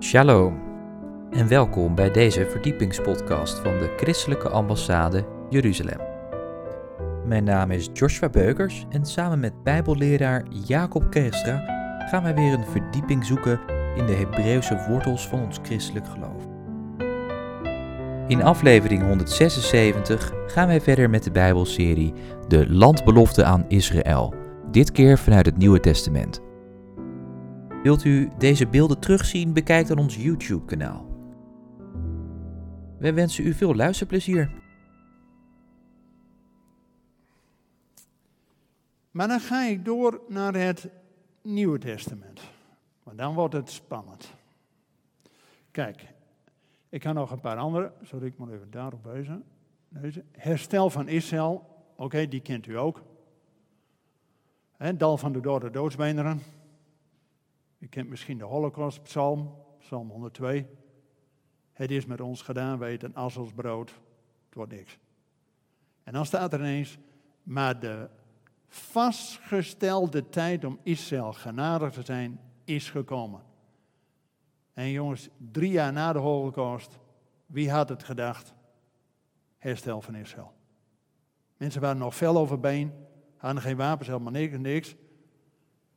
Shalom en welkom bij deze verdiepingspodcast van de Christelijke Ambassade Jeruzalem. Mijn naam is Joshua Beukers en samen met Bijbelleraar Jacob Kerstra gaan wij weer een verdieping zoeken in de Hebreeuwse wortels van ons christelijk geloof. In aflevering 176 gaan wij verder met de Bijbelserie De Landbelofte aan Israël, dit keer vanuit het Nieuwe Testament. Wilt u deze beelden terugzien? Bekijk dan ons YouTube-kanaal. Wij wensen u veel luisterplezier. Maar dan ga ik door naar het Nieuwe Testament. Maar dan wordt het spannend. Kijk, ik kan nog een paar andere. Sorry, ik moet even daarop wijzen. Herstel van Israël. Oké, die kent u ook. He, dal van de dode doodsbeenderen. U kent misschien de Holocaust, Psalm, Psalm 102. Het is met ons gedaan, weet een as als brood. Het wordt niks. En dan staat er ineens, maar de vastgestelde tijd om Israël genadig te zijn, is gekomen. En jongens, drie jaar na de Holocaust, wie had het gedacht? Herstel van Israël. Mensen waren nog fel overbeen, hadden geen wapens, helemaal niks, niks.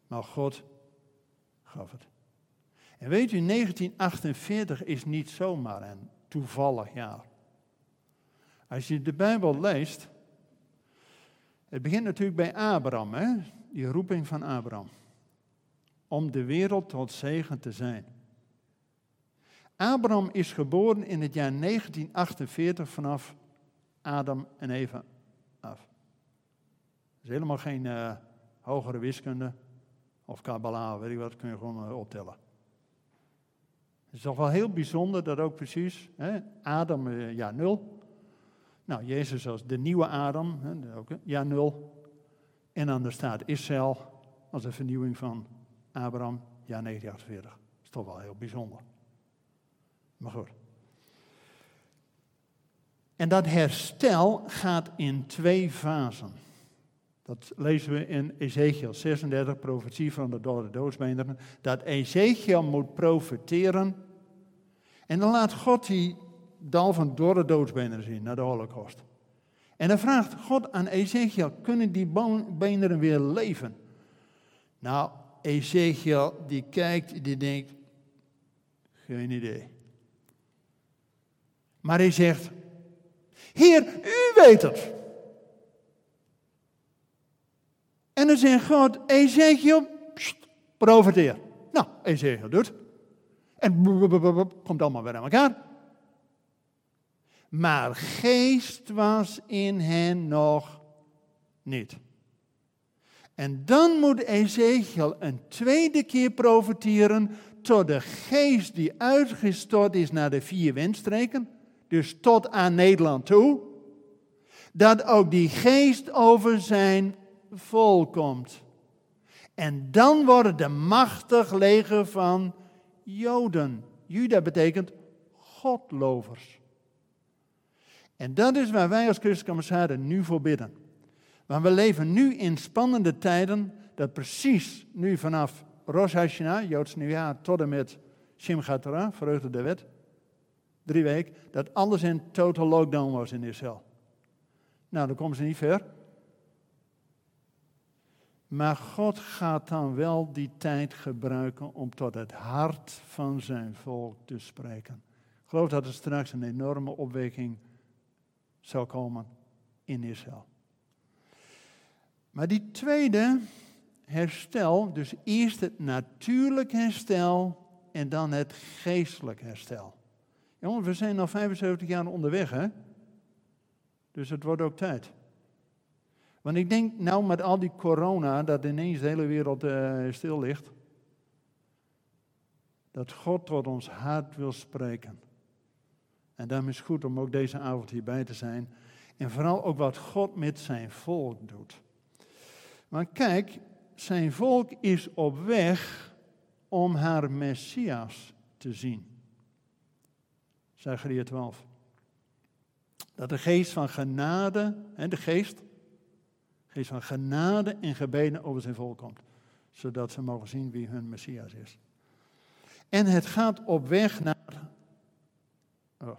Maar God En weet u, 1948 is niet zomaar een toevallig jaar. Als je de Bijbel leest, het begint natuurlijk bij Abraham, hè? die roeping van Abraham. Om de wereld tot zegen te zijn. Abraham is geboren in het jaar 1948 vanaf Adam en Eva af. Dat is helemaal geen uh, hogere wiskunde of Kabbalah, weet ik wat, kun je gewoon uh, optellen. Het is toch wel heel bijzonder dat ook precies, hè, Adam, uh, jaar nul. Nou, Jezus als de nieuwe Adam, hè, ook, jaar nul. En dan er staat Israël als een vernieuwing van Abraham, jaar 1948. Dat is toch wel heel bijzonder. Maar goed. En dat herstel gaat in twee fasen. Dat lezen we in Ezekiel 36, profetie van de dode doodsbeenderen. Dat Ezekiel moet profeteren. En dan laat God die dal van dode doodsbeenderen zien, naar de holocaust. En dan vraagt God aan Ezekiel, kunnen die beenderen weer leven? Nou, Ezekiel die kijkt, die denkt, geen idee. Maar hij zegt, Heer, u weet het. En dan zegt God, Ezekiel, pst, profiteer. Nou, Ezekiel doet. En komt allemaal weer aan elkaar. Maar geest was in hen nog niet. En dan moet Ezekiel een tweede keer profiteren tot de geest die uitgestort is naar de vier windstreken, dus tot aan Nederland toe, dat ook die geest over zijn volk komt. En dan worden de machtig leger van Joden. Juda betekent godlovers. En dat is waar wij als christelijke nu voor bidden. Want we leven nu in spannende tijden, dat precies nu vanaf Rosh Hashanah, Joods nieuwjaar, tot en met Simchat Torah, vreugde de wet, drie weken, dat alles in total lockdown was in Israël. Nou, dan komen ze niet ver. Maar God gaat dan wel die tijd gebruiken om tot het hart van zijn volk te spreken. Ik geloof dat er straks een enorme opwekking zal komen in Israël. Maar die tweede herstel, dus eerst het natuurlijk herstel en dan het geestelijk herstel. Jongens, we zijn al 75 jaar onderweg, hè? Dus het wordt ook tijd. Want ik denk nou met al die corona, dat ineens de hele wereld uh, stil ligt, dat God tot ons hart wil spreken. En daarom is het goed om ook deze avond hierbij te zijn. En vooral ook wat God met zijn volk doet. Maar kijk, zijn volk is op weg om haar Messias te zien. Zachariah 12. Dat de geest van genade, en de geest, geest van genade en gebeden over zijn volk komt. Zodat ze mogen zien wie hun Messias is. En het gaat op weg naar. Oh.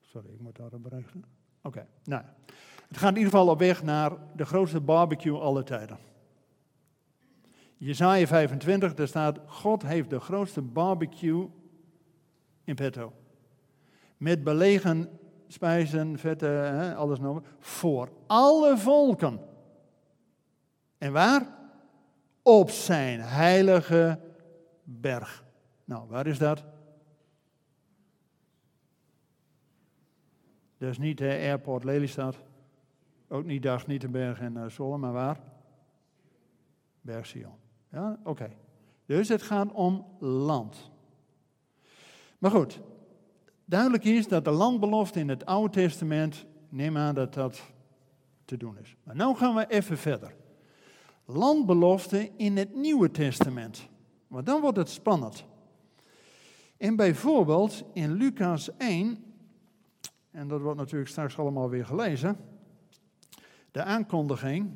Sorry, ik moet daar op berichten. Oké, nou. Het gaat in ieder geval op weg naar de grootste barbecue aller tijden. Jezaja 25, daar staat: God heeft de grootste barbecue in petto. Met belegen spijzen, vetten, alles nog. Voor alle volken. En waar? Op zijn heilige berg. Nou, waar is dat? Is niet de airport Lelystad. Ook niet Dag, niet de berg en uh, Zwolle, maar waar? Berg Sion. Ja, oké. Dus het gaat om land. Maar goed, duidelijk is dat de landbelofte in het Oude Testament, neem aan dat dat te doen is. Maar nu gaan we even verder. Landbelofte in het Nieuwe Testament. Want dan wordt het spannend. En bijvoorbeeld in Lucas 1, en dat wordt natuurlijk straks allemaal weer gelezen, de aankondiging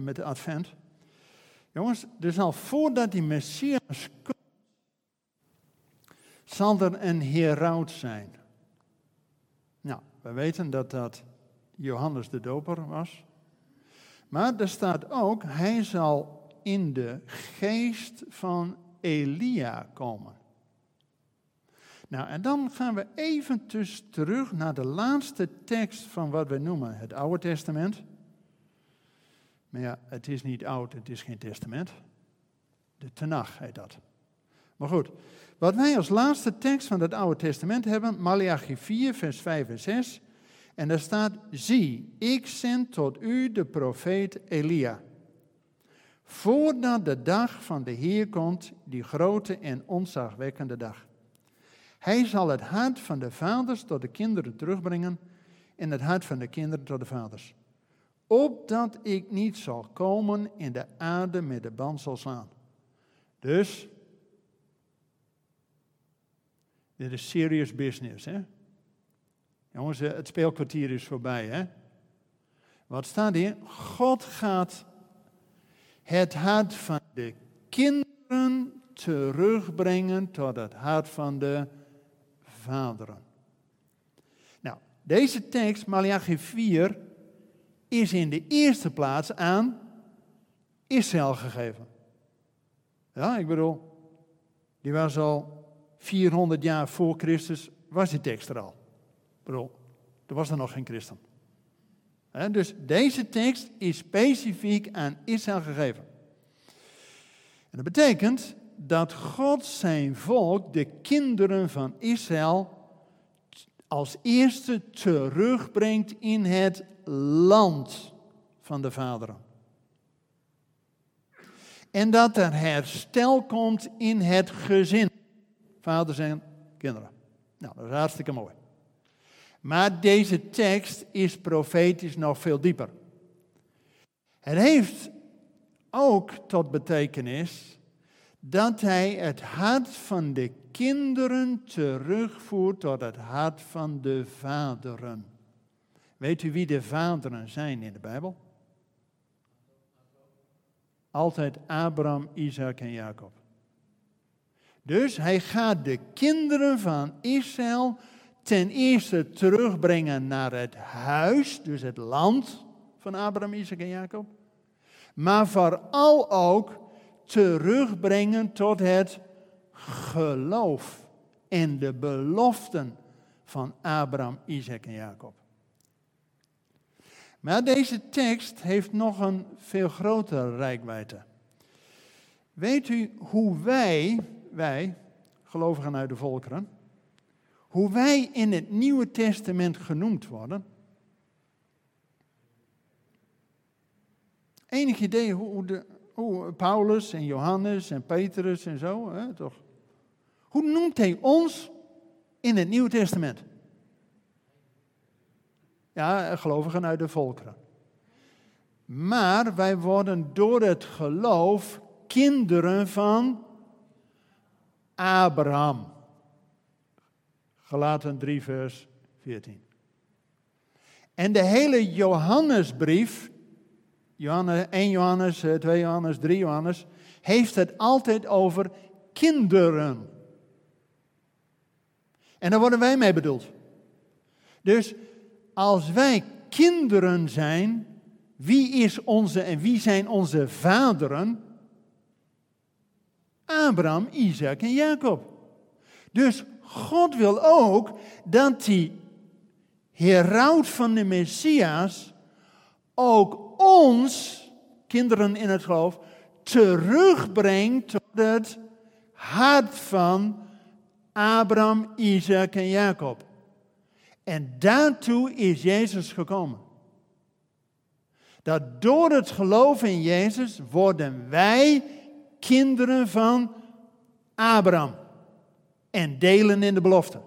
met de advent. Jongens, dus al voordat die Messias komt, zal er een heraut zijn. Nou, we weten dat dat Johannes de Doper was. Maar er staat ook, hij zal in de geest van Elia komen. Nou, en dan gaan we eventjes terug naar de laatste tekst van wat we noemen het Oude Testament. Maar ja, het is niet oud, het is geen testament. De Tenach heet dat. Maar goed, wat wij als laatste tekst van het Oude Testament hebben, Malachi 4, vers 5 en 6. En daar staat, zie, ik zend tot u de profeet Elia. Voordat de dag van de Heer komt, die grote en onzagwekkende dag. Hij zal het hart van de vaders tot de kinderen terugbrengen en het hart van de kinderen tot de vaders. Opdat ik niet zal komen in de aarde met de band zal slaan. Dus, dit is serious business, hè? Jongens, het speelkwartier is voorbij, hè? Wat staat hier? God gaat het hart van de kinderen terugbrengen tot het hart van de vaderen. Nou, deze tekst, Malachi 4, is in de eerste plaats aan Israël gegeven. Ja, ik bedoel, die was al 400 jaar voor Christus, was die tekst er al. Bedoel, er was er nog geen christen. dus deze tekst is specifiek aan Israël gegeven. En dat betekent dat God zijn volk, de kinderen van Israël, als eerste terugbrengt in het land van de vaderen. En dat er herstel komt in het gezin. Vaders en kinderen. Nou, dat is hartstikke mooi. Maar deze tekst is profetisch nog veel dieper. Het heeft ook tot betekenis dat hij het hart van de kinderen terugvoert tot het hart van de vaderen. Weet u wie de vaderen zijn in de Bijbel? Altijd Abraham, Isaac en Jacob. Dus hij gaat de kinderen van Israël ten eerste terugbrengen naar het huis, dus het land van Abraham, Isaac en Jacob. Maar vooral ook terugbrengen tot het geloof en de beloften van Abraham, Isaac en Jacob. Maar deze tekst heeft nog een veel grotere rijkwijde. Weet u hoe wij, wij, gelovigen uit de volkeren, hoe wij in het Nieuwe Testament genoemd worden? Enig idee hoe, de, Paulus en Johannes en Petrus en zo, hè, toch? Hoe noemt hij ons in het Nieuwe Testament? Ja, gelovigen uit de volkeren. Maar wij worden door het geloof kinderen van Abraham. Gelaten 3, vers 14. En de hele Johannesbrief, Johannes, 1 Johannes, 2 eh, Johannes, 3 Johannes, heeft het altijd over kinderen. En daar worden wij mee bedoeld. Dus als wij kinderen zijn, wie is onze en wie zijn onze vaderen? Abraham, Isaac en Jacob. Dus God wil ook dat die heraut van de Messias ook ons, kinderen in het geloof, terugbrengt tot het hart van Abraham, Isaac en Jacob. En daartoe is Jezus gekomen. Dat door het geloof in Jezus worden wij kinderen van Abraham en delen in de belofte.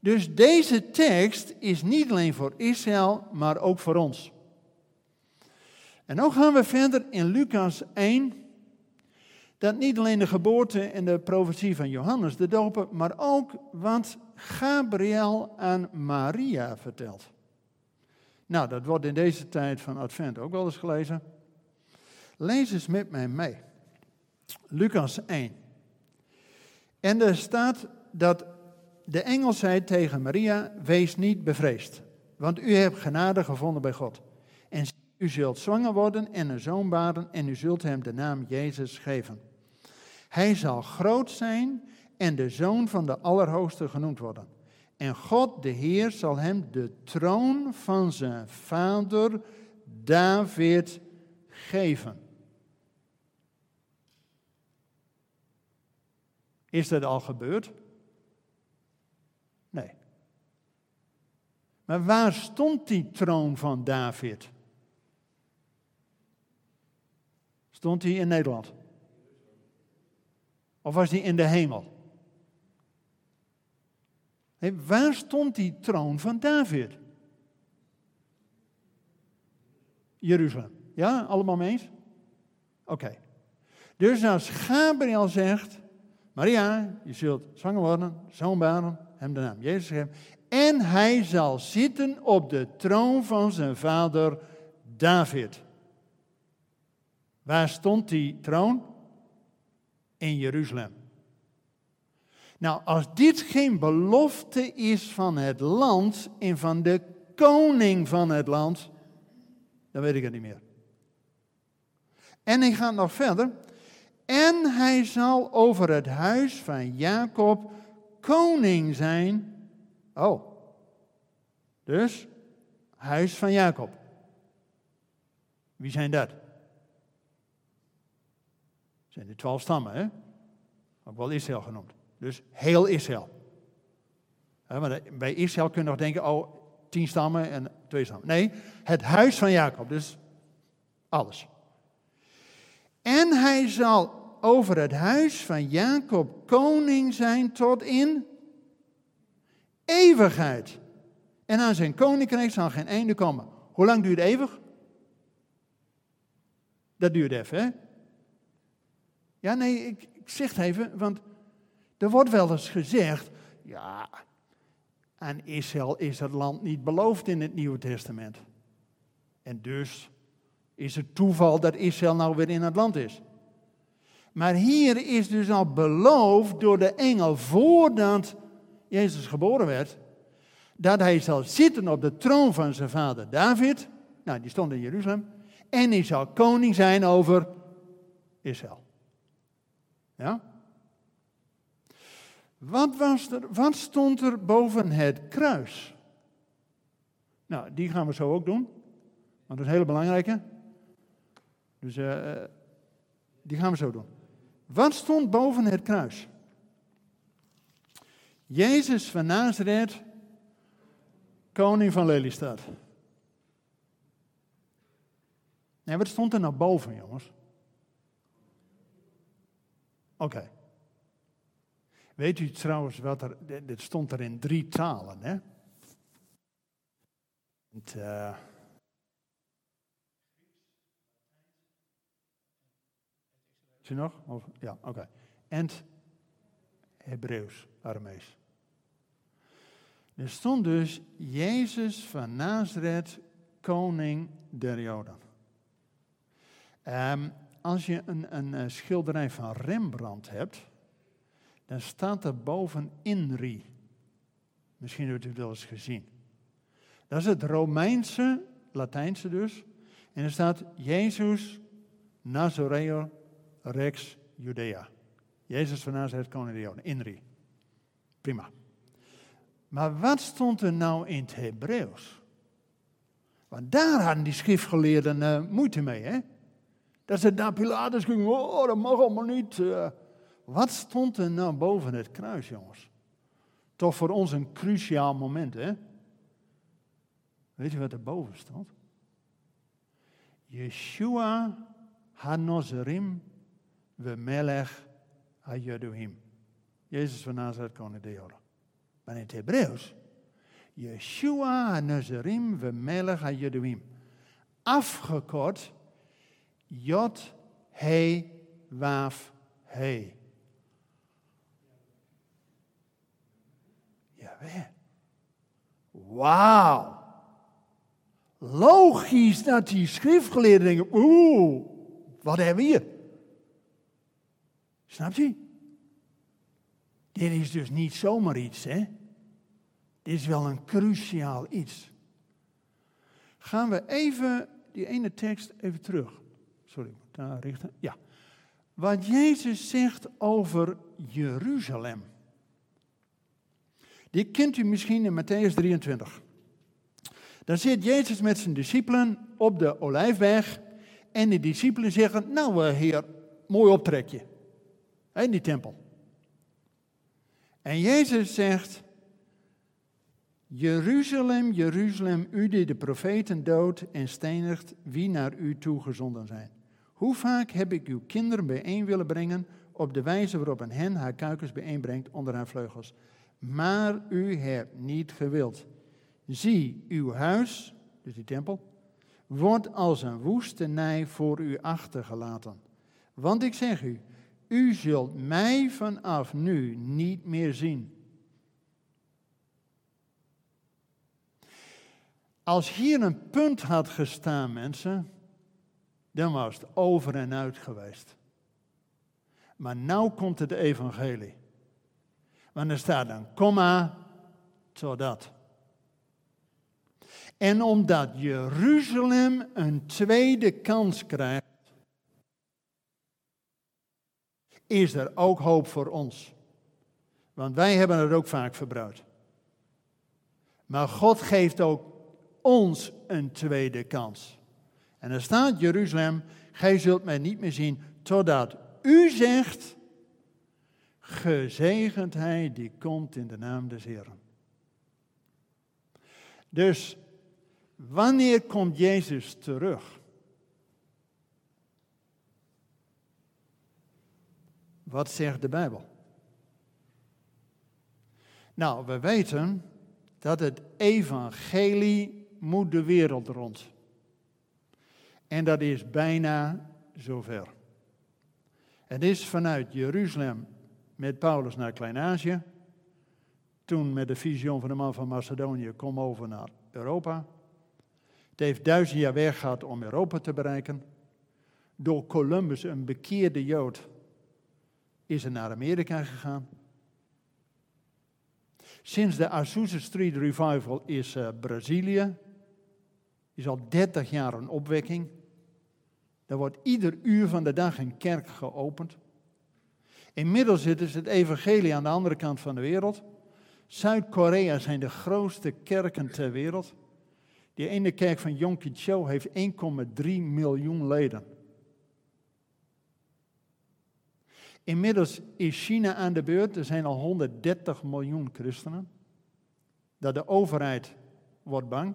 Dus deze tekst is niet alleen voor Israël, maar ook voor ons. En nu gaan we verder in Lucas 1. Dat niet alleen de geboorte en de profetie van Johannes de doper, maar ook wat Gabriel aan Maria vertelt. Nou, dat wordt in deze tijd van Advent ook wel eens gelezen. Lees eens met mij mee. Lucas 1. En er staat dat de engel zei tegen Maria: Wees niet bevreesd, want u hebt genade gevonden bij God. En u zult zwanger worden en een zoon baren, en u zult hem de naam Jezus geven. Hij zal groot zijn en de zoon van de Allerhoogste genoemd worden. En God, de Heer, zal hem de troon van zijn vader David geven. Is dat al gebeurd? Nee. Maar waar stond die troon van David? Stond hij in Nederland? Of was hij in de hemel? waar stond die troon van David? Jeruzalem. Ja, allemaal mee eens? Oké. Dus als Gabriel zegt, Maria, je zult zwanger worden, zoon hem de naam Jezus geven, en hij zal zitten op de troon van zijn vader David. Waar stond die troon? In Jeruzalem. Nou, als dit geen belofte is van het land en van de koning van het land, dan weet ik het niet meer. En hij gaat nog verder. En hij zal over het huis van Jacob koning zijn. Oh, dus huis van Jacob. Wie zijn dat? zijn de twaalf stammen, hè? Ook wel Israël genoemd. Dus heel Israël. maar bij Israël kun je nog denken, oh, tien stammen en twee stammen. Nee, het huis van Jacob, dus alles. En hij zal over het huis van Jacob koning zijn tot in eeuwigheid. En aan zijn koninkrijk zal geen einde komen. Hoe lang duurt eeuwig? Dat duurt even, hè? Ja, nee, ik, ik zeg het even, want er wordt wel eens gezegd, ja, aan Israël is het land niet beloofd in het Nieuwe Testament. En dus is het toeval dat Israël nou weer in het land is. Maar hier is dus al beloofd door de engel voordat Jezus geboren werd, dat hij zal zitten op de troon van zijn vader David. Nou, die stond in Jeruzalem. En hij zal koning zijn over Israël. Ja? Wat, was er, wat stond er boven het kruis? Nou, die gaan we zo ook doen. Want dat is een hele belangrijke. Dus uh, die gaan we zo doen. Wat stond boven het kruis? Jezus van Nazareth, koning van Lelystad. Nee, wat stond er nou boven, jongens? Oké. Weet u trouwens wat er, dit stond er in drie talen, hè? Het, Nog? Ja, oké. En Hebreeuws, Aramees. Er stond dus Jezus van Nazareth, koning der Joden. Ehm, als je een, een, eh, schilderij van Rembrandt hebt, dan staat er boven Inri. Misschien hebt u het wel eens gezien. Dat is het Romeinse, Latijnse dus. En er staat Jezus Nazareo Rex Judea. Jezus van Nazareth, koning de Joden. Inri. Prima. Maar wat stond er nou in het Hebreeuws? Want daar hadden die schriftgeleerden uh, moeite mee, hè? Dat ze naar Pilatus gingen, oh, dat mag allemaal niet. Uh, wat stond er nou boven het kruis, jongens? Toch voor ons een cruciaal moment, hè? Weet je wat er boven stond? Yeshua Hanozerim we melech hayeduhim. Jezus van Nazareth, koning de Joden. Maar in het Hebreeuws, Yeshua Hanozerim we melech hayeduhim. Afgekort, Jod, He, Waf, He. Jawel. Wauw. Logisch dat die schriftgeleerden denken, oeh, wat hebben we hier? Snap je? Dit is dus niet zomaar iets, hè? Dit is wel een cruciaal iets. Gaan we even die ene tekst even terug. Sorry, daar richten. Ja. Wat Jezus zegt over Jeruzalem. Die kent u misschien in Matthäus 23. Dan zit Jezus met zijn discipelen op de olijfberg. En de discipelen zeggen, nou eh, heer, mooi optrekje. In die tempel. En Jezus zegt, Jeruzalem, Jeruzalem, u die de profeten doodt en stenigt, wie naar u toegezonden zijn. Hoe vaak heb ik uw kinderen bijeen willen brengen op de wijze waarop een hen haar kuikens bijeenbrengt onder haar vleugels. Maar u hebt niet gewild. Zie, uw huis, dus die tempel, wordt als een woestenij voor u achtergelaten. Want ik zeg u, u zult mij vanaf nu niet meer zien. Als hier een punt had gestaan, mensen, dan was het over en uit geweest. Maar nou komt het evangelie. Want er staat een komma totdat. En omdat Jeruzalem een tweede kans krijgt, is er ook hoop voor ons. Want wij hebben het ook vaak verbruikt. Maar God geeft ook ons een tweede kans. En er staat Jeruzalem, gij zult mij niet meer zien totdat u zegt, gezegend hij die komt in de naam des Heeren. Dus wanneer komt Jezus terug? Wat zegt de Bijbel? Nou, we weten dat het evangelie moet de wereld rond. En dat is bijna zover. Het is vanuit Jeruzalem met Paulus naar Klein-Azië. Toen met de visioen van de man van Macedonië kom over naar Europa. Het heeft duizend jaar weg gehad om Europa te bereiken. Door Columbus, een bekeerde Jood, is er naar Amerika gegaan. Sinds de Azusa Street Revival is uh, Brazilië. Is al 30 jaar een opwekking. Er wordt ieder uur van de dag een kerk geopend. Inmiddels ze het evangelie aan de andere kant van de wereld. Zuid-Korea zijn de grootste kerken ter wereld. Die ene kerk van Yom Cho heeft 1,3 miljoen leden. Inmiddels is China aan de beurt. Er zijn al 130 miljoen christenen. Dat de overheid wordt bang.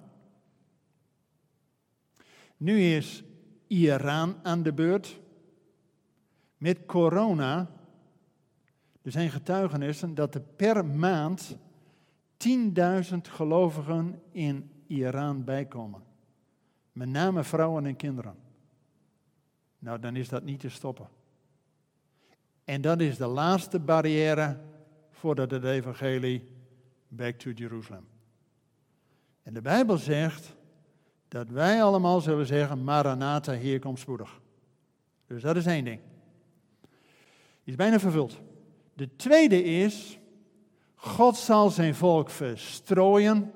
Nu is Iran aan de beurt. Met corona, er zijn getuigenissen dat er per maand 10.000 gelovigen in Iran bijkomen. Met name vrouwen en kinderen. Nou, dan is dat niet te stoppen. En dat is de laatste barrière voordat het evangelie back to Jerusalem. En de Bijbel zegt dat wij allemaal zullen zeggen, Maranatha, hier komt spoedig. Dus dat is één ding. Die is bijna vervuld. De tweede is, God zal zijn volk verstrooien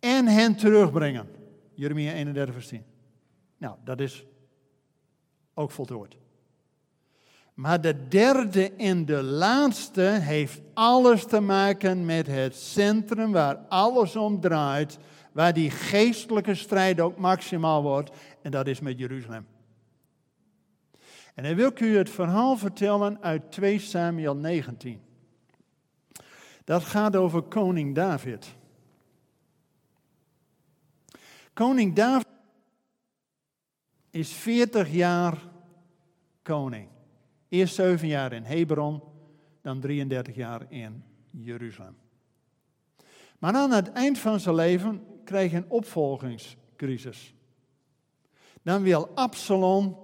en hen terugbrengen. Jeremia 31, vers 10. Nou, dat is ook voltooid. Maar de derde en de laatste heeft alles te maken met het centrum waar alles om draait, waar die geestelijke strijd ook maximaal wordt, en dat is met Jeruzalem. En dan wil ik u het verhaal vertellen uit 2 Samuel 19. Dat gaat over koning David. Koning David is 40 jaar koning. Eerst 7 jaar in Hebron, dan 33 jaar in Jeruzalem. Maar aan het eind van zijn leven kreeg hij een opvolgingscrisis. Dan wil Absalom,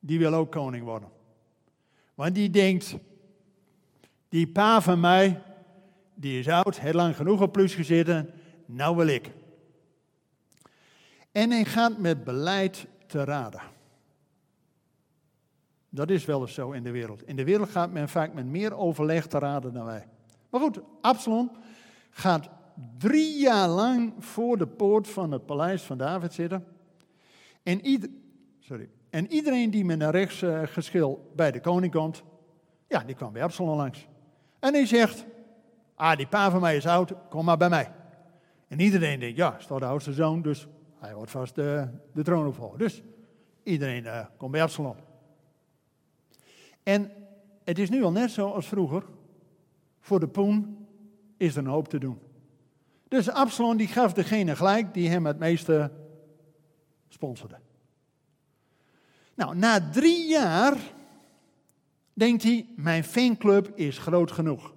die wil ook koning worden. Want die denkt, die pa van mij, die is oud, heeft lang genoeg op plus gezeten, nou wil ik. En hij gaat met beleid te raden. Dat is wel eens zo in de wereld. In de wereld gaat men vaak met meer overleg te raden dan wij. Maar goed, Absalom gaat drie jaar lang voor de poort van het paleis van David zitten. En, ieder, sorry, en iedereen die met een rechtsgeschil bij de koning komt, ja, die kwam bij Absalom langs. En hij zegt, ah, die pa van mij is oud, kom maar bij mij. En iedereen denkt, ja, toch de oudste zoon, dus hij wordt vast de, de troonopvolger. Dus iedereen uh, komt bij Absalom. En het is nu al net zo als vroeger. Voor de poen is er een hoop te doen. Dus Absalom die gaf degene gelijk die hem het meeste sponsorde. Nou, na drie jaar denkt hij, mijn fanclub is groot genoeg.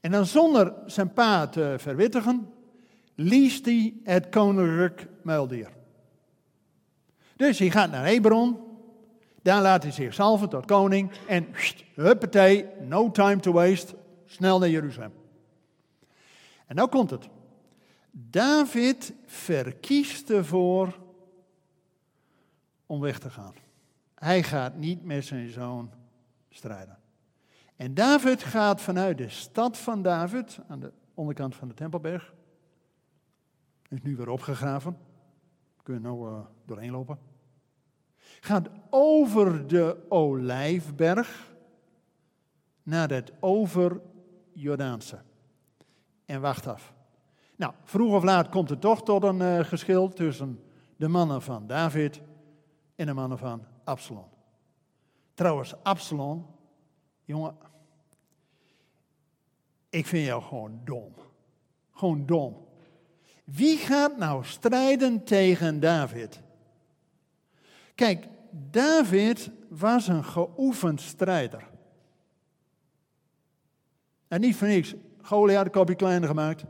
En dan zonder zijn pa te verwittigen, liest hij het koninklijk muildier. Dus hij gaat naar Hebron, daar laat hij zich salven tot koning en huppatee, no time to waste, snel naar Jeruzalem. En nou komt het. David verkiest ervoor om weg te gaan. Hij gaat niet met zijn zoon strijden. En David gaat vanuit de stad van David, aan de onderkant van de Tempelberg, is nu weer opgegraven. Kun je nou uh, doorheen lopen. Gaat over de Olijfberg naar het over Jordaanse. En wacht af. Nou, vroeg of laat komt er toch tot een uh, geschil tussen de mannen van David en de mannen van Absalom. Trouwens, Absalom, jongen, ik vind jou gewoon dom. Gewoon dom. Wie gaat nou strijden tegen David? Kijk, David was een geoefend strijder. En niet voor niks. Goliath kopje kleiner gemaakt.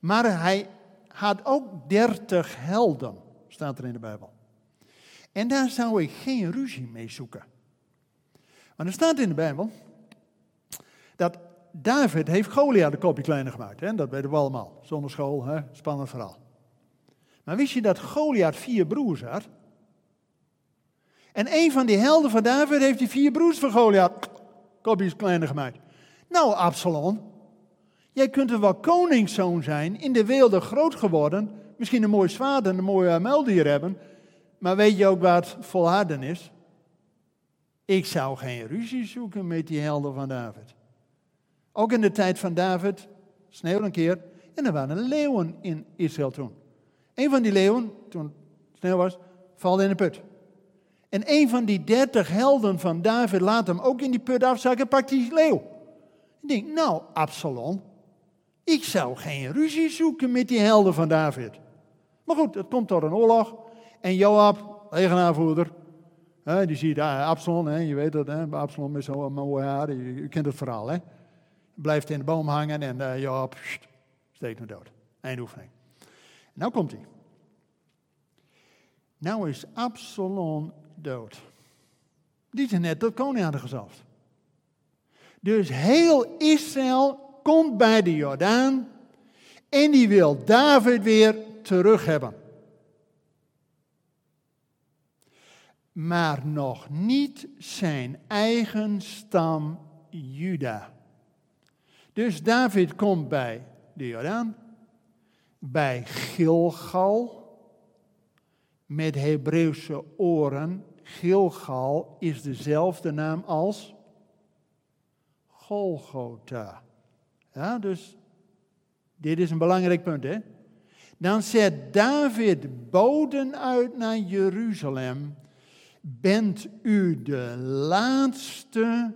Maar hij had ook dertig helden, staat er in de Bijbel. En daar zou ik geen ruzie mee zoeken. Maar er staat in de Bijbel dat David heeft Goliath een kopje kleiner gemaakt. Hè? Dat weten we allemaal. Zonder school, hè? spannend verhaal. Maar wist je dat Goliath vier broers had? En een van die helden van David heeft die vier broers van Goliath kopjes kleiner gemaakt. Nou, Absalom, jij kunt er wel koningszoon zijn, in de wereld groot geworden, misschien een mooi zwaard en een mooie meldier hebben, maar weet je ook wat volharden is? Ik zou geen ruzie zoeken met die helden van David. Ook in de tijd van David sneeuwde een keer en er waren leeuwen in Israël toen. Een van die leeuwen, toen het sneeuw was, valt in de put. En een van die dertig helden van David laat hem ook in die put afzakken, pakt die leeuw. Ik denk, nou, Absalom, ik zou geen ruzie zoeken met die helden van David. Maar goed, het komt tot een oorlog. En Joab, legenaarvoerder, hè, die ziet uh, Absalom, hè, je weet dat, hè, Absalom met zo'n mooie haar, je, kent het verhaal. Hè. Blijft in de boom hangen en uh, Joab steekt hem dood. Eindoefening. Nou komt hij. Nou is Absalom dood. Die is net tot koning hadden gezalfd. Dus heel Israël komt bij de Jordaan en die wil David weer terug hebben. maar nog niet zijn eigen stam Juda. Dus David komt bij de Jordaan, bij Gilgal, met Hebreeuwse oren. Gilgal is dezelfde naam als Golgotha. Ja, dus dit is een belangrijk punt, hè? Dan zet David boden uit naar Jeruzalem. Bent u de laatste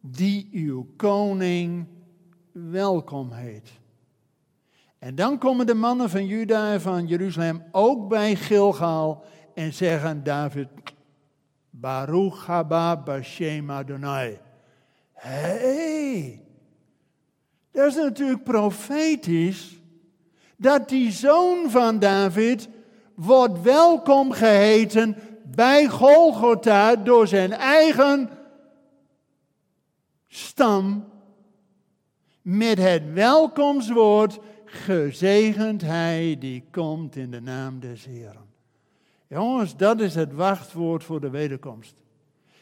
die uw koning welkom heet? En dan komen de mannen van Juda en van Jeruzalem ook bij Gilgal en zeggen David, Baruch haba b'Shem Adonai. hey, dat is natuurlijk profetisch dat die zoon van David wordt welkom geheten bij Golgotha door zijn eigen stam met het welkomstwoord gezegend hij die komt in de naam des Heren. Jongens, dat is het wachtwoord voor de wederkomst.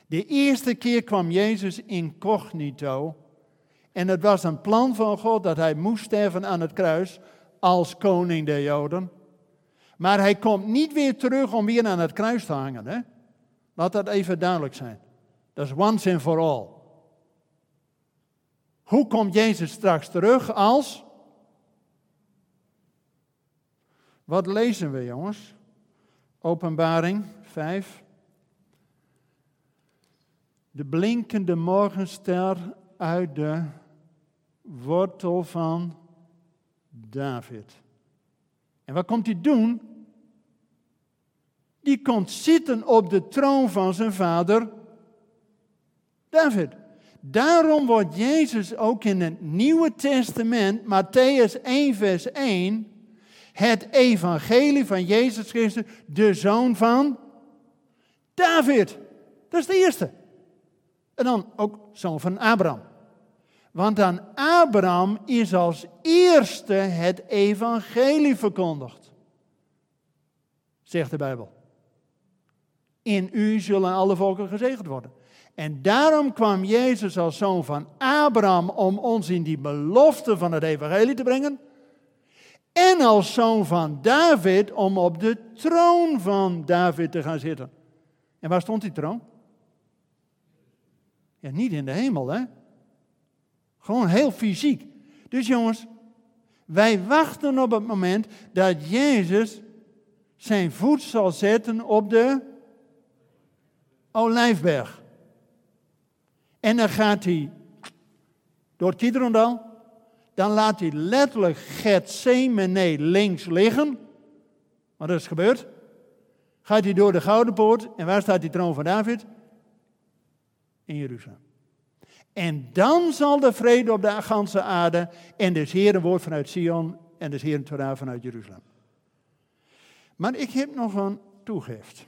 De eerste keer kwam Jezus incognito. En het was een plan van God dat hij moest sterven aan het kruis als koning der Joden. Maar hij komt niet weer terug om weer aan het kruis te hangen. Hè? Laat dat even duidelijk zijn. Dat is once and for all. Hoe komt Jezus straks terug als? Wat lezen we, jongens? Openbaring 5. De blinkende morgenster uit de wortel van David. En wat komt hij doen? Die komt zitten op de troon van zijn vader David. Daarom wordt Jezus ook in het Nieuwe Testament, Matthäus 1, vers 1, het evangelie van Jezus Christus, de zoon van David. Dat is de eerste. En dan ook zoon van Abraham. Want aan Abraham is als eerste het evangelie verkondigd. Zegt de Bijbel. In u zullen alle volken gezegend worden. En daarom kwam Jezus als zoon van Abraham om ons in die belofte van het evangelie te brengen. En als zoon van David om op de troon van David te gaan zitten. En waar stond die troon? Ja, niet in de hemel, hè? Gewoon heel fysiek. Dus jongens, wij wachten op het moment dat Jezus zijn voet zal zetten op de Olijfberg. En dan gaat hij door Kidrondal. Dan laat hij letterlijk Gethsemane links liggen. Wat is gebeurd? Gaat hij door de Gouden Poort. En waar staat die troon van David? In Jeruzalem. En dan zal de vrede op de ganse aarde en des Heeren woord vanuit Sion en des Heeren Torah vanuit Jeruzalem. Maar ik heb nog een toegift.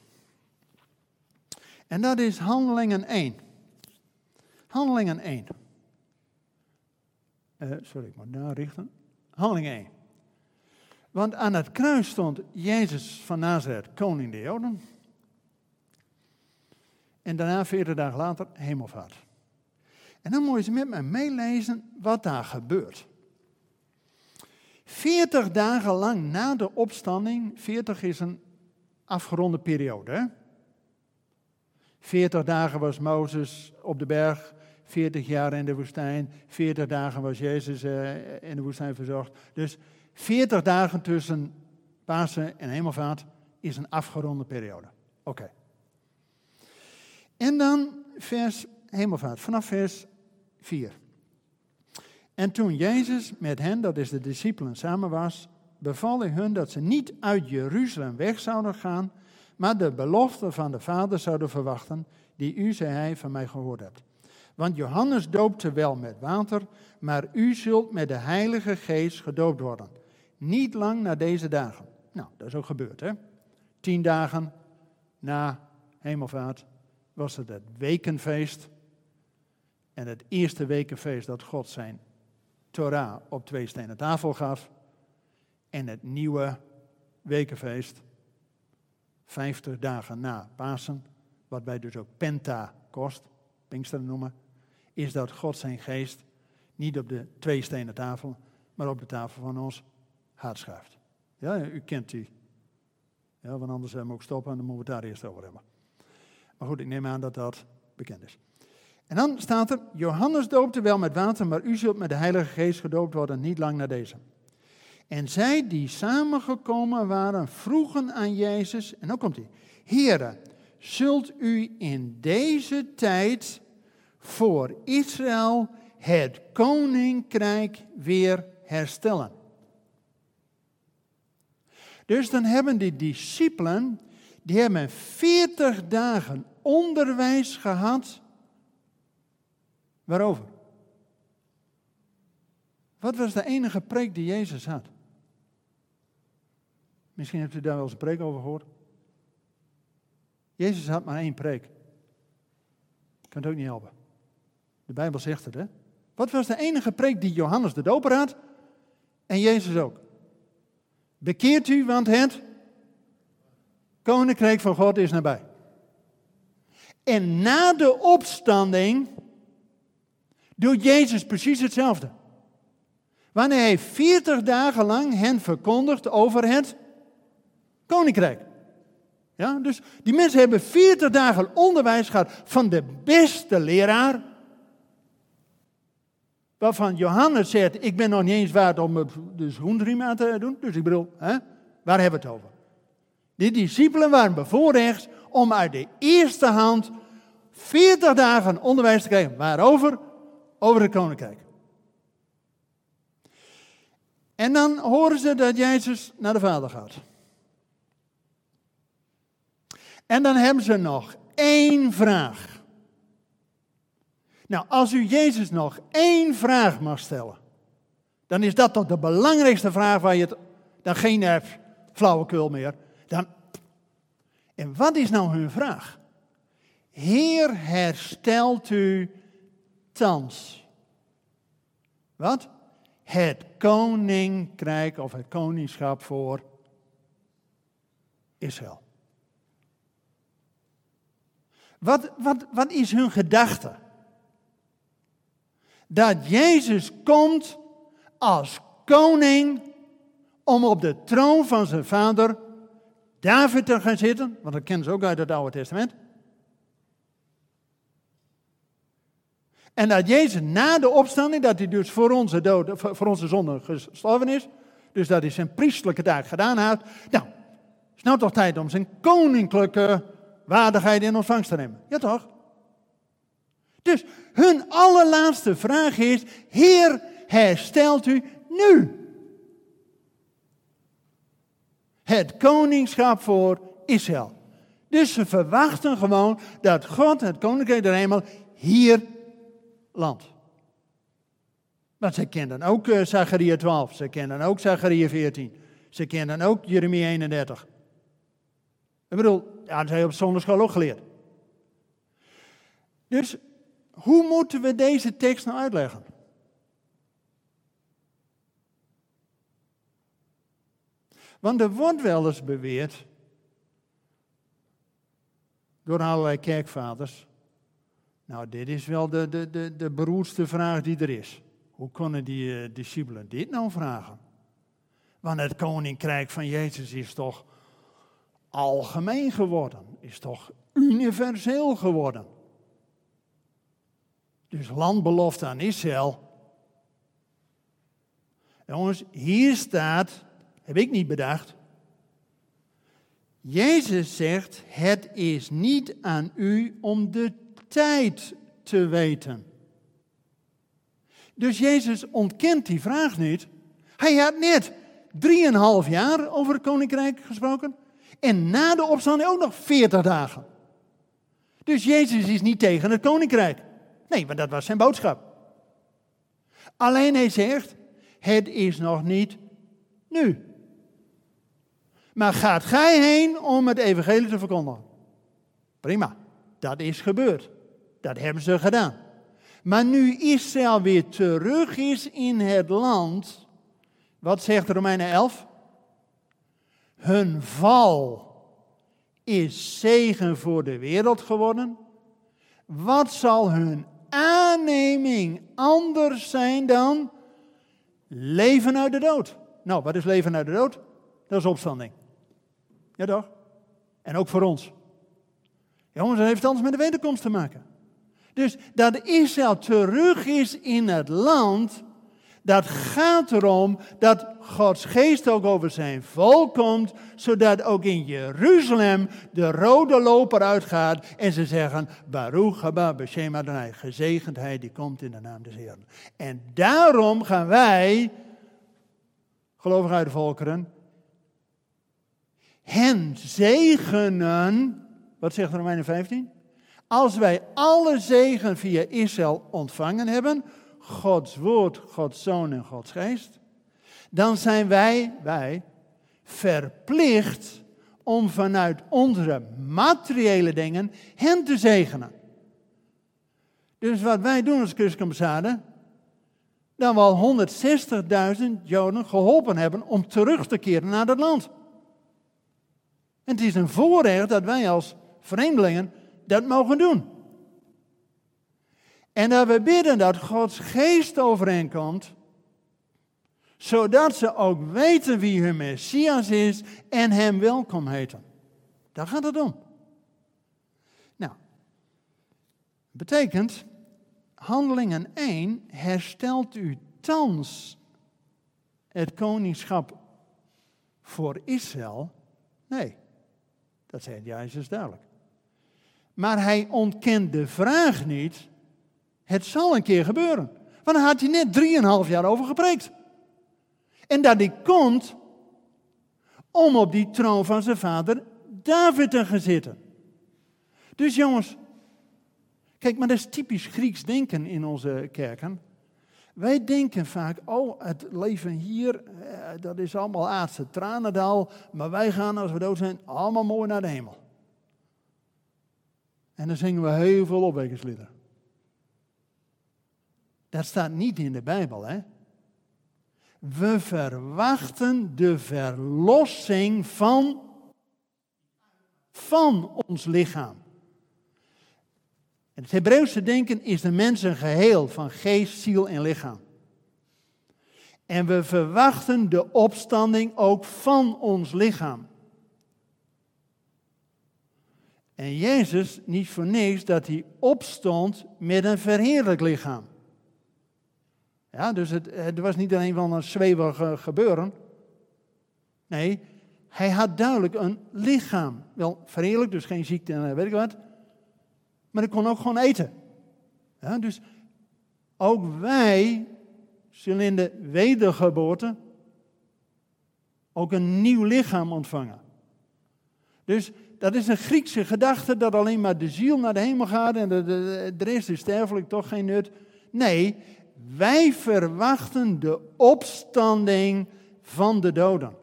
En dat is Handelingen 1. Handelingen 1. Uh, sorry, ik moet daar richten. Handelingen 1. Want aan het kruis stond Jezus van Nazareth, koning der Joden. En daarna, veertig dagen later, hemelvaart. En dan moet je met mij meelezen wat daar gebeurt. Veertig dagen lang na de opstanding, veertig is een afgeronde periode. Hè? 40 dagen was Mozes op de berg, 40 jaar in de woestijn, 40 dagen was Jezus eh, in de woestijn verzorgd. Dus 40 dagen tussen Pasen en Hemelvaart is een afgeronde periode. Oké. En dan vers Hemelvaart, vanaf vers 4. En toen Jezus met hen, dat is de discipelen, samen was, beval hij hun dat ze niet uit Jeruzalem weg zouden gaan, maar de belofte van de Vader zouden verwachten, die u, zei hij, van mij gehoord hebt. Want Johannes doopte wel met water, maar u zult met de Heilige Geest gedoopt worden. Niet lang na deze dagen. Nou, dat is ook gebeurd, hè? Tien dagen na hemelvaart was het het wekenfeest. En het eerste wekenfeest dat God zijn Torah op twee stenen tafel gaf. En het nieuwe wekenfeest, vijftig dagen na Pasen, wat wij dus ook Pentecost, Pinksteren noemen, is dat God zijn geest niet op de twee stenen tafel, maar op de tafel van ons hart schuift. Ja, u kent die. Ja, want anders hebben we ook stoppen en dan moeten we het daar eerst over hebben. Maar goed, ik neem aan dat dat bekend is. En dan staat er, Johannes doopte wel met water, maar u zult met de Heilige Geest gedoopt worden, niet lang na deze. En zij die samengekomen waren, vroegen aan Jezus, en dan komt hij, Heere, zult u in deze tijd voor Israël het koninkrijk weer herstellen? Dus dan hebben die discipelen, die hebben 40 dagen onderwijs gehad. Waarover? Wat was de enige preek die Jezus had? Misschien hebt u daar wel eens een preek over gehoord. Jezus had maar één preek. Kan het ook niet helpen. De Bijbel zegt het, hè? Wat was de enige preek die Johannes de Doper had? En Jezus ook. Bekeert u, want het koninkrijk van God is nabij. En na de opstanding doet Jezus precies hetzelfde. Wanneer hij 40 dagen lang hen verkondigt over het koninkrijk. Ja, dus die mensen hebben 40 dagen onderwijs gehad van de beste leraar. Waarvan Johannes zegt, ik ben nog niet eens waard om de schoenriem aan te doen. Dus ik bedoel, hè, waar hebben we het over? Die discipelen waren bevoorrecht om uit de eerste hand 40 dagen onderwijs te krijgen. Waarover? Over het koninkrijk. En dan horen ze dat Jezus naar de Vader gaat. En dan hebben ze nog één vraag. Nou, als u Jezus nog één vraag mag stellen, dan is dat toch de belangrijkste vraag waar je het, dan geen uh, flauwekul meer. Dan, en wat is nou hun vraag? Heer, herstelt u thans. Wat? Het koninkrijk of het koningschap voor Israël. Wat, wat, wat is hun gedachte? Dat Jezus komt als koning om op de troon van zijn vader David te gaan zitten, want dat kennen ze ook uit het Oude Testament. En dat Jezus na de opstanding, dat hij dus voor onze, dood, voor onze zonde gestorven is, dus dat hij zijn priestelijke taak gedaan heeft. Nou, is nou toch tijd om zijn koninklijke waardigheid in ontvangst te nemen. Ja toch? Dus hun allerlaatste vraag is, Heer, herstelt u nu het koningschap voor Israël. Dus ze verwachten gewoon dat God, het koninkrijk der hemel, hier landt. Want ze kenden ook uh, Zachariah 12, ze kenden ook Zachariah 14, ze kenden ook Jeremia 31. Ik bedoel, ja, dat heb je op zondagschool ook geleerd. Dus hoe moeten we deze tekst nou uitleggen? Want er wordt wel eens beweerd door allerlei kerkvaders. Nou, dit is wel de, de, de, de beroerdste vraag die er is. Hoe konden die uh, discipelen dit nou vragen? Want het koninkrijk van Jezus is toch algemeen geworden, is toch universeel geworden. Dus landbelofte aan Israël. Jongens, hier staat, heb ik niet bedacht. Jezus zegt, het is niet aan u om de tijd te weten. Dus Jezus ontkent die vraag niet. Hij had net drieënhalf jaar over het koninkrijk gesproken. En na de opstanding ook nog 40 dagen. Dus Jezus is niet tegen het koninkrijk. Nee, want dat was zijn boodschap. Alleen hij zegt, het is nog niet nu. Maar gaat gij heen om het evangelie te verkondigen? Prima, dat is gebeurd. Dat hebben ze gedaan. Maar nu Israël weer terug is in het land, wat zegt Romeinen 11? Hun val is zegen voor de wereld geworden. Wat zal hun aanneming anders zijn dan leven uit de dood? Nou, wat is leven uit de dood? Dat is opstanding. Ja toch? En ook voor ons. Jongens, dat heeft alles met de wederkomst te maken. Dus dat Israël terug is in het land, dat gaat erom dat Gods geest ook over zijn volk komt, zodat ook in Jeruzalem de rode loper uitgaat en ze zeggen, Baruch haba b'shem Adonai, gezegendheid die komt in de naam des Heeren. En daarom gaan wij, gelovigen uit de volkeren, hen zegenen, wat zegt Romeinen 15? Als wij alle zegen via Israël ontvangen hebben, Gods woord, Gods zoon en Gods geest, dan zijn wij, wij, verplicht om vanuit onze materiële dingen hen te zegenen. Dus wat wij doen als Christenambassade, dan we al 160.000 Joden geholpen hebben om terug te keren naar dat land. En het is een voorrecht dat wij als vreemdelingen dat mogen doen. En dat we bidden dat Gods geest overeenkomt, zodat ze ook weten wie hun Messias is en hem welkom heten. Daar gaat het om. Nou, betekent, handelingen 1 herstelt u thans het koningschap voor Israël? Nee, dat zegt Jezus duidelijk. Maar hij ontkent de vraag niet. Het zal een keer gebeuren. Want daar had hij net drieënhalf jaar over gepreekt. En dat hij komt om op die troon van zijn vader David te gaan zitten. Dus jongens, kijk, maar dat is typisch Grieks denken in onze kerken. Wij denken vaak, oh, het leven hier, eh, dat is allemaal aardse tranendal, maar wij gaan als we dood zijn allemaal mooi naar de hemel. En dan zingen we heel veel opwekkingsliederen. Dat staat niet in de Bijbel, hè? We verwachten de verlossing van, van ons lichaam. het Hebreeuwse denken is de mens een geheel van geest, ziel en lichaam. En we verwachten de opstanding ook van ons lichaam. En Jezus, niet voor niks, dat hij opstond met een verheerlijk lichaam. Ja, dus het, was niet alleen van een zweverig gebeuren. Nee, hij had duidelijk een lichaam. Wel verheerlijk, dus geen ziekte en weet ik wat. Maar hij kon ook gewoon eten. Ja, dus ook wij zullen in de wedergeboorte ook een nieuw lichaam ontvangen. Dus dat is een Griekse gedachte dat alleen maar de ziel naar de hemel gaat en de, de, de rest is sterfelijk, toch geen nut. Nee, wij verwachten de opstanding van de doden.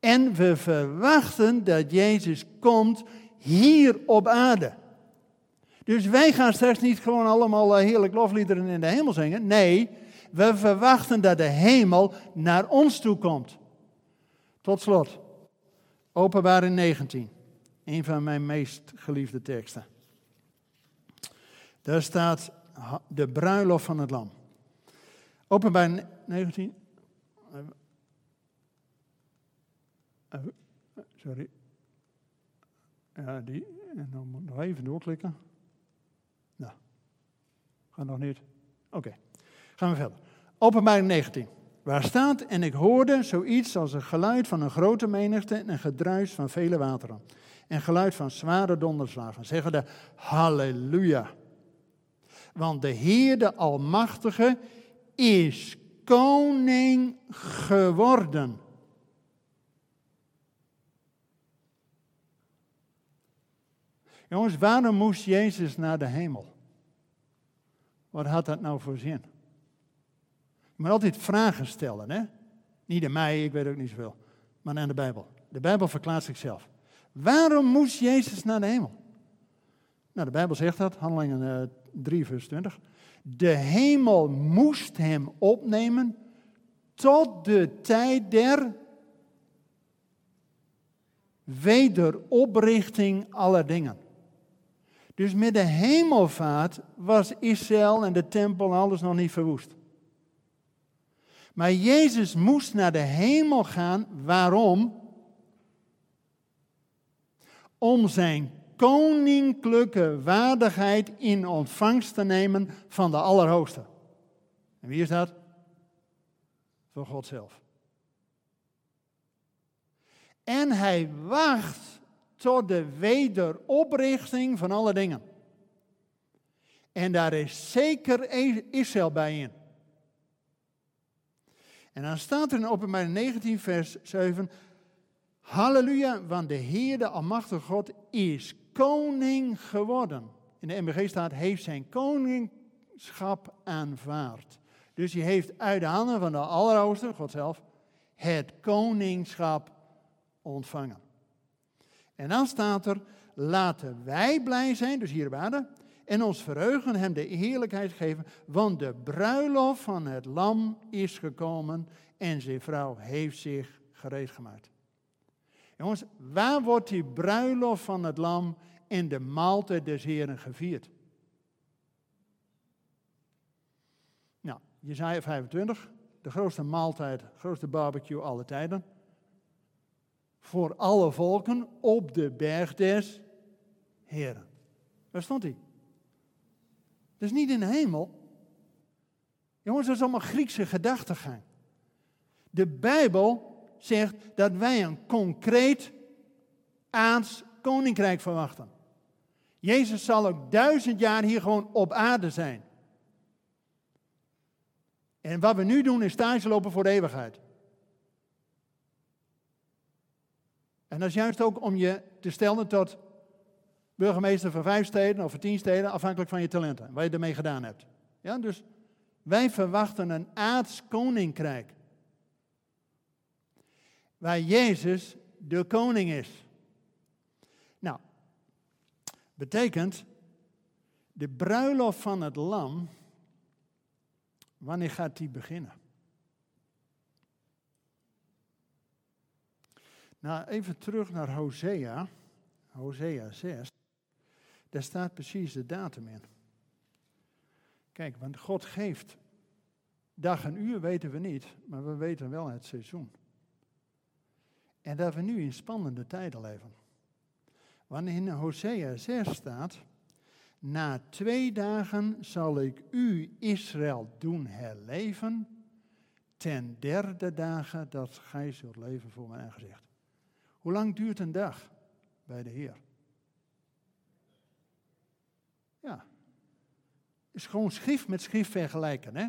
En we verwachten dat Jezus komt hier op aarde. Dus wij gaan straks niet gewoon allemaal eh, heerlijk lofliederen in de hemel zingen. Nee, we verwachten dat de hemel naar ons toe komt. Tot slot. Openbaring 19, een van mijn meest geliefde teksten. Daar staat de bruiloft van het lam. Openbaring 19. Sorry. Ja, die. En dan moet ik nog even doorklikken. Nou, gaat nog niet. Oké, gaan we verder. Openbaring 19. Waar staat, en ik hoorde zoiets als een geluid van een grote menigte en een gedruis van vele wateren. En geluid van zware donderslagen. Zeggen de halleluja. Want de Heer, de Almachtige, is koning geworden. Jongens, waarom moest Jezus naar de hemel? Wat had dat nou voor zin? Je moet altijd vragen stellen, hè? Niet aan mij, ik weet ook niet zoveel, maar aan de Bijbel. De Bijbel verklaart zichzelf. Waarom moest Jezus naar de hemel? Nou, de Bijbel zegt dat, handelingen 3, vers 20. De hemel moest hem opnemen tot de tijd der wederoprichting aller dingen. Dus met de hemelvaart was Israël en de tempel en alles nog niet verwoest. Maar Jezus moest naar de hemel gaan. Waarom? Om zijn koninklijke waardigheid in ontvangst te nemen van de Allerhoogste. En wie is dat? Van God zelf. En hij wacht tot de wederoprichting van alle dingen. En daar is zeker Israël bij in. En dan staat er in openbaring 19 vers 7, Halleluja, want de Heer, de Almachtige God, is koning geworden. In de MBG staat, heeft zijn koningschap aanvaard. Dus hij heeft uit de handen van de Allerhoogste, God zelf, het koningschap ontvangen. En dan staat er, laten wij blij zijn, dus hier aarde, en ons verheugen hem de heerlijkheid geven, want de bruiloft van het lam is gekomen en zijn vrouw heeft zich gereed gemaakt. Jongens, waar wordt die bruiloft van het lam en de maaltijd des Heren gevierd? Nou, Jezaja 25, de grootste maaltijd, grootste barbecue alle tijden. Voor alle volken op de berg des Heren. Waar stond hij? Dat is niet in de hemel. Jongens, dat is allemaal Griekse gedachtegang. De Bijbel zegt dat wij een concreet aards koninkrijk verwachten. Jezus zal ook duizend jaar hier gewoon op aarde zijn. En wat we nu doen is stage lopen voor de eeuwigheid. En dat is juist ook om je te stellen tot burgemeester van vijf steden of van tien steden, afhankelijk van je talenten, wat je ermee gedaan hebt. Ja, dus wij verwachten een aards koninkrijk. Waar Jezus de koning is. Betekent de bruiloft van het lam, wanneer gaat die beginnen? Nou, even terug naar Hosea, Hosea 6. Daar staat precies de datum in. Kijk, want God geeft dag en uur weten we niet, maar we weten wel het seizoen. En dat we nu in spannende tijden leven. Wanneer in Hosea 6 staat, na twee dagen zal ik u, Israël, doen herleven, ten derde dagen dat gij zult leven voor mijn aangezicht. Hoe lang duurt een dag bij de Heer? Ja. Is gewoon schrift met schrift vergelijken. Hè?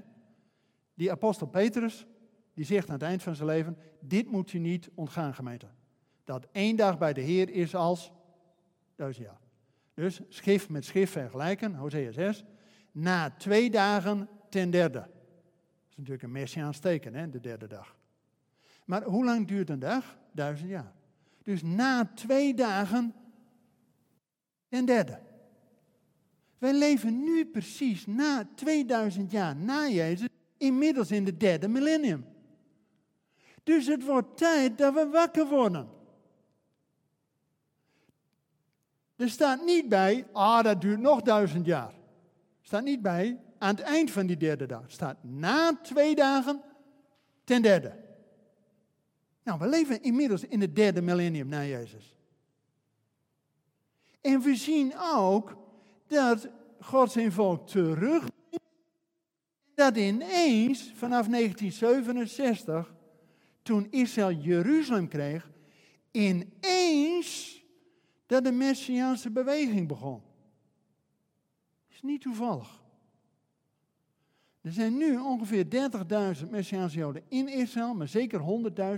Die apostel Petrus, die zegt aan het eind van zijn leven, dit moet je niet ontgaan gemeente. Dat één dag bij de Heer is als duizend jaar. Dus schrift met schrift vergelijken, Hosea 6. Na twee dagen ten derde. Dat is natuurlijk een messiaans teken, hè, de derde dag. Maar hoe lang duurt een dag? Duizend jaar. Dus na twee dagen ten derde. Wij leven nu precies na 2000 jaar na Jezus, inmiddels in de derde millennium. Dus het wordt tijd dat we wakker worden. Er staat niet bij, ah, dat duurt nog duizend jaar. Er staat niet bij, aan het eind van die derde dag. Er staat na twee dagen ten derde. Nou, we leven inmiddels in het derde millennium na Jezus. En we zien ook dat God zijn volk terug. Dat ineens vanaf 1967, toen Israël Jeruzalem kreeg, ineens dat de Messiaanse beweging begon. Is niet toevallig. Er zijn nu ongeveer 30.000 Messiaanse Joden in Israël, maar zeker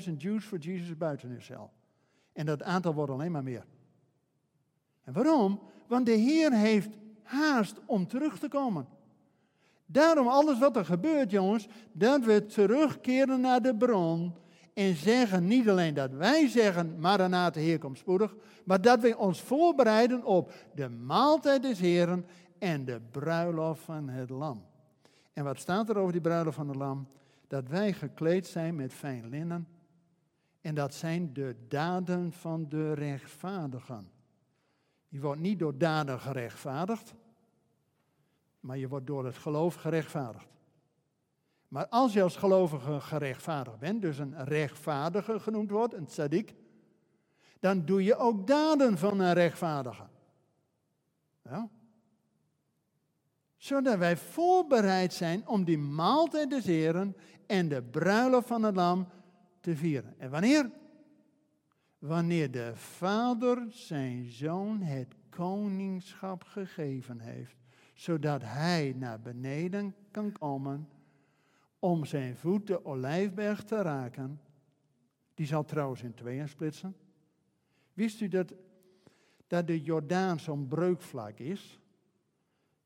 100.000 Jews voor Jesus buiten Israël. En dat aantal wordt alleen maar meer. En waarom? Want de Heer heeft haast om terug te komen. Daarom alles wat er gebeurt, jongens, dat we terugkeren naar de bron en zeggen niet alleen dat wij zeggen, Maranatha, Heer komt spoedig, maar dat we ons voorbereiden op de maaltijd des Heren en de bruiloft van het lam. En wat staat er over die bruiloft van het lam? Dat wij gekleed zijn met fijn linnen En dat zijn de daden van de rechtvaardigen. Je wordt niet door daden gerechtvaardigd, maar je wordt door het geloof gerechtvaardigd. Maar als je als gelovige gerechtvaardigd bent, dus een rechtvaardige genoemd wordt, een tzaddik, dan doe je ook daden van een rechtvaardige. Ja? Zodat wij voorbereid zijn om die maaltijd des Heren en de bruiloft van het lam te vieren. En wanneer? Wanneer de Vader zijn zoon het koningschap gegeven heeft, zodat hij naar beneden kan komen om zijn voet de olijfberg te raken. Die zal trouwens in tweeën splitsen. Wist u dat, dat de Jordaan zo'n breukvlak is?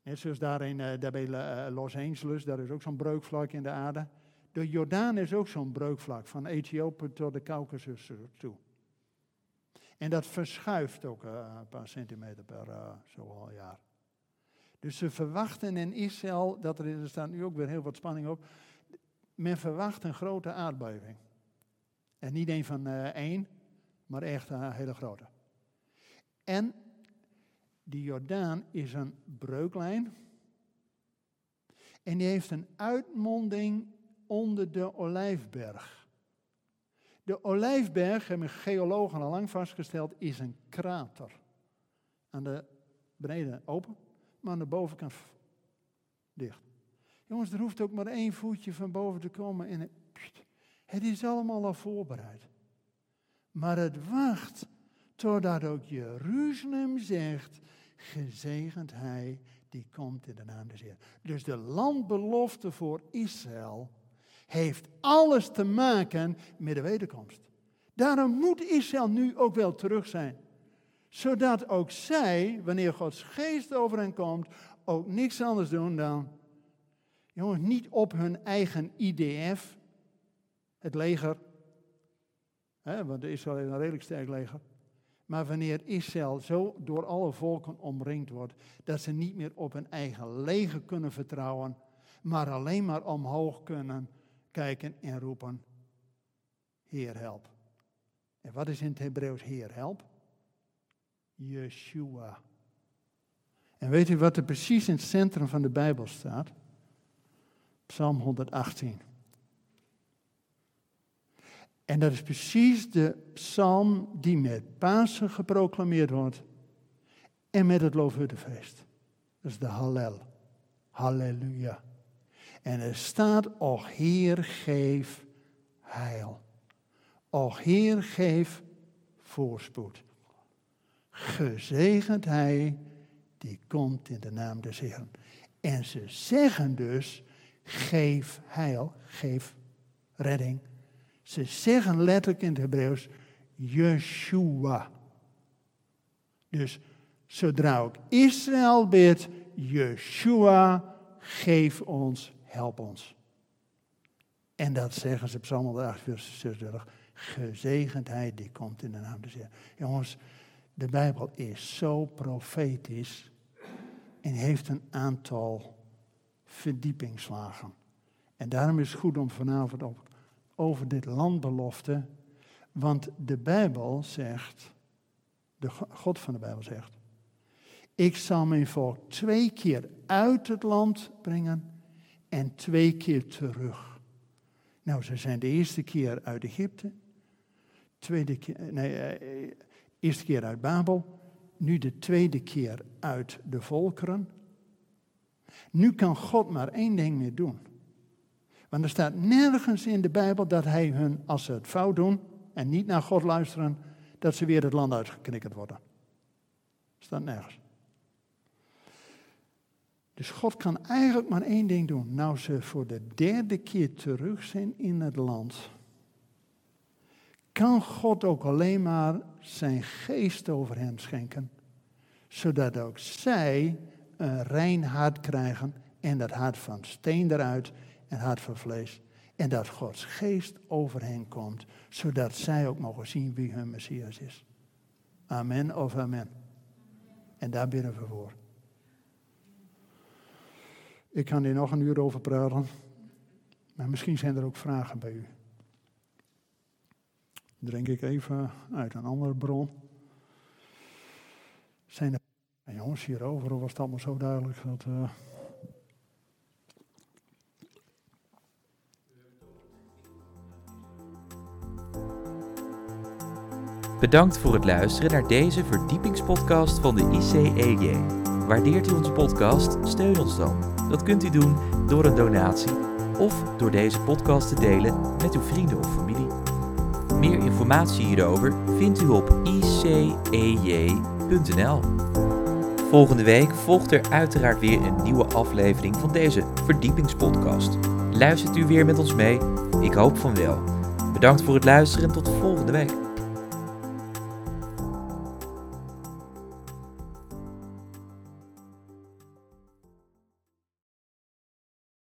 Net zoals daar, in, uh, daar bij uh, Los Angeles, daar is ook zo'n breukvlak in de aarde. De Jordaan is ook zo'n breukvlak, van Ethiopië tot de Caucasus toe. En dat verschuift ook uh, een paar centimeter per uh, zoveel jaar. Dus ze verwachten in Israël, dat er, er staat nu ook weer heel wat spanning op, men verwacht een grote aardbeving. En niet een van uh, één, maar echt een hele grote. En die Jordaan is een breuklijn. En die heeft een uitmonding onder de Olijfberg. De Olijfberg, hebben geologen al lang vastgesteld, is een krater. Aan de beneden open, maar aan de bovenkant dicht. Jongens, er hoeft ook maar één voetje van boven te komen en het is allemaal al voorbereid. Maar het wacht totdat ook Jeruzalem zegt, gezegend hij die komt in de naam des Heer. Dus de landbelofte voor Israël heeft alles te maken met de wederkomst. Daarom moet Israël nu ook wel terug zijn. Zodat ook zij, wanneer Gods geest over hen komt, ook niks anders doen dan, jongens, niet op hun eigen IDF, het leger, hè, want Israël heeft een redelijk sterk leger. Maar wanneer Israël zo door alle volken omringd wordt, dat ze niet meer op hun eigen leger kunnen vertrouwen, maar alleen maar omhoog kunnen kijken en roepen, Heer help. En wat is in het Hebreeuws Heer help? Yeshua. En weet u wat er precies in het centrum van de Bijbel staat? Psalm 118. En dat is precies de psalm die met Pasen geproclameerd wordt en met het Loofhuttenfeest. Dat is de Hallel. Halleluja. En er staat, och Heer, geef heil. Och Heer, geef voorspoed. Gezegend Hij die komt in de naam des Heeren. En ze zeggen dus, geef heil, geef redding. Ze zeggen letterlijk in het Hebreeuws, Yeshua. Dus zodra ook Israël bidt, Yeshua, geef ons help ons. En dat zeggen ze Psalm 108, vers 36. Gezegendheid die komt in de naam des Heer. Jongens, de Bijbel is zo profetisch en heeft een aantal verdiepingslagen. En daarom is het goed om vanavond over dit landbelofte, want de Bijbel zegt, de God van de Bijbel zegt, ik zal mijn volk twee keer uit het land brengen en twee keer terug. Nou, ze zijn de eerste keer uit Egypte, tweede keer, nee, eh, eerste keer uit Babel, nu de tweede keer uit de volkeren. Nu kan God maar één ding meer doen. Want er staat nergens in de Bijbel dat hij hun, als ze het fout doen en niet naar God luisteren, dat ze weer het land uitgeknikkerd worden. Staat nergens. Dus God kan eigenlijk maar één ding doen. Nou ze voor de derde keer terug zijn in het land, kan God ook alleen maar zijn geest over hen schenken, zodat ook zij een rein hart krijgen en dat hart van steen eruit en hart van vlees. En dat Gods geest over hen komt, zodat zij ook mogen zien wie hun Messias is. Amen of amen. En daar bidden we voor. Ik kan hier nog een uur over praten. Maar misschien zijn er ook vragen bij u. drink ik even uit een andere bron. Zijn er en jongens hierover was het allemaal zo duidelijk dat. Uh... Bedankt voor het luisteren naar deze verdiepingspodcast van de ICEJ. Waardeert u onze podcast? Steun ons dan. Dat kunt u doen door een donatie of door deze podcast te delen met uw vrienden of familie. Meer informatie hierover vindt u op icej.nl. Volgende week volgt er uiteraard weer een nieuwe aflevering van deze verdiepingspodcast. Luistert u weer met ons mee? Ik hoop van wel. Bedankt voor het luisteren en tot volgende week.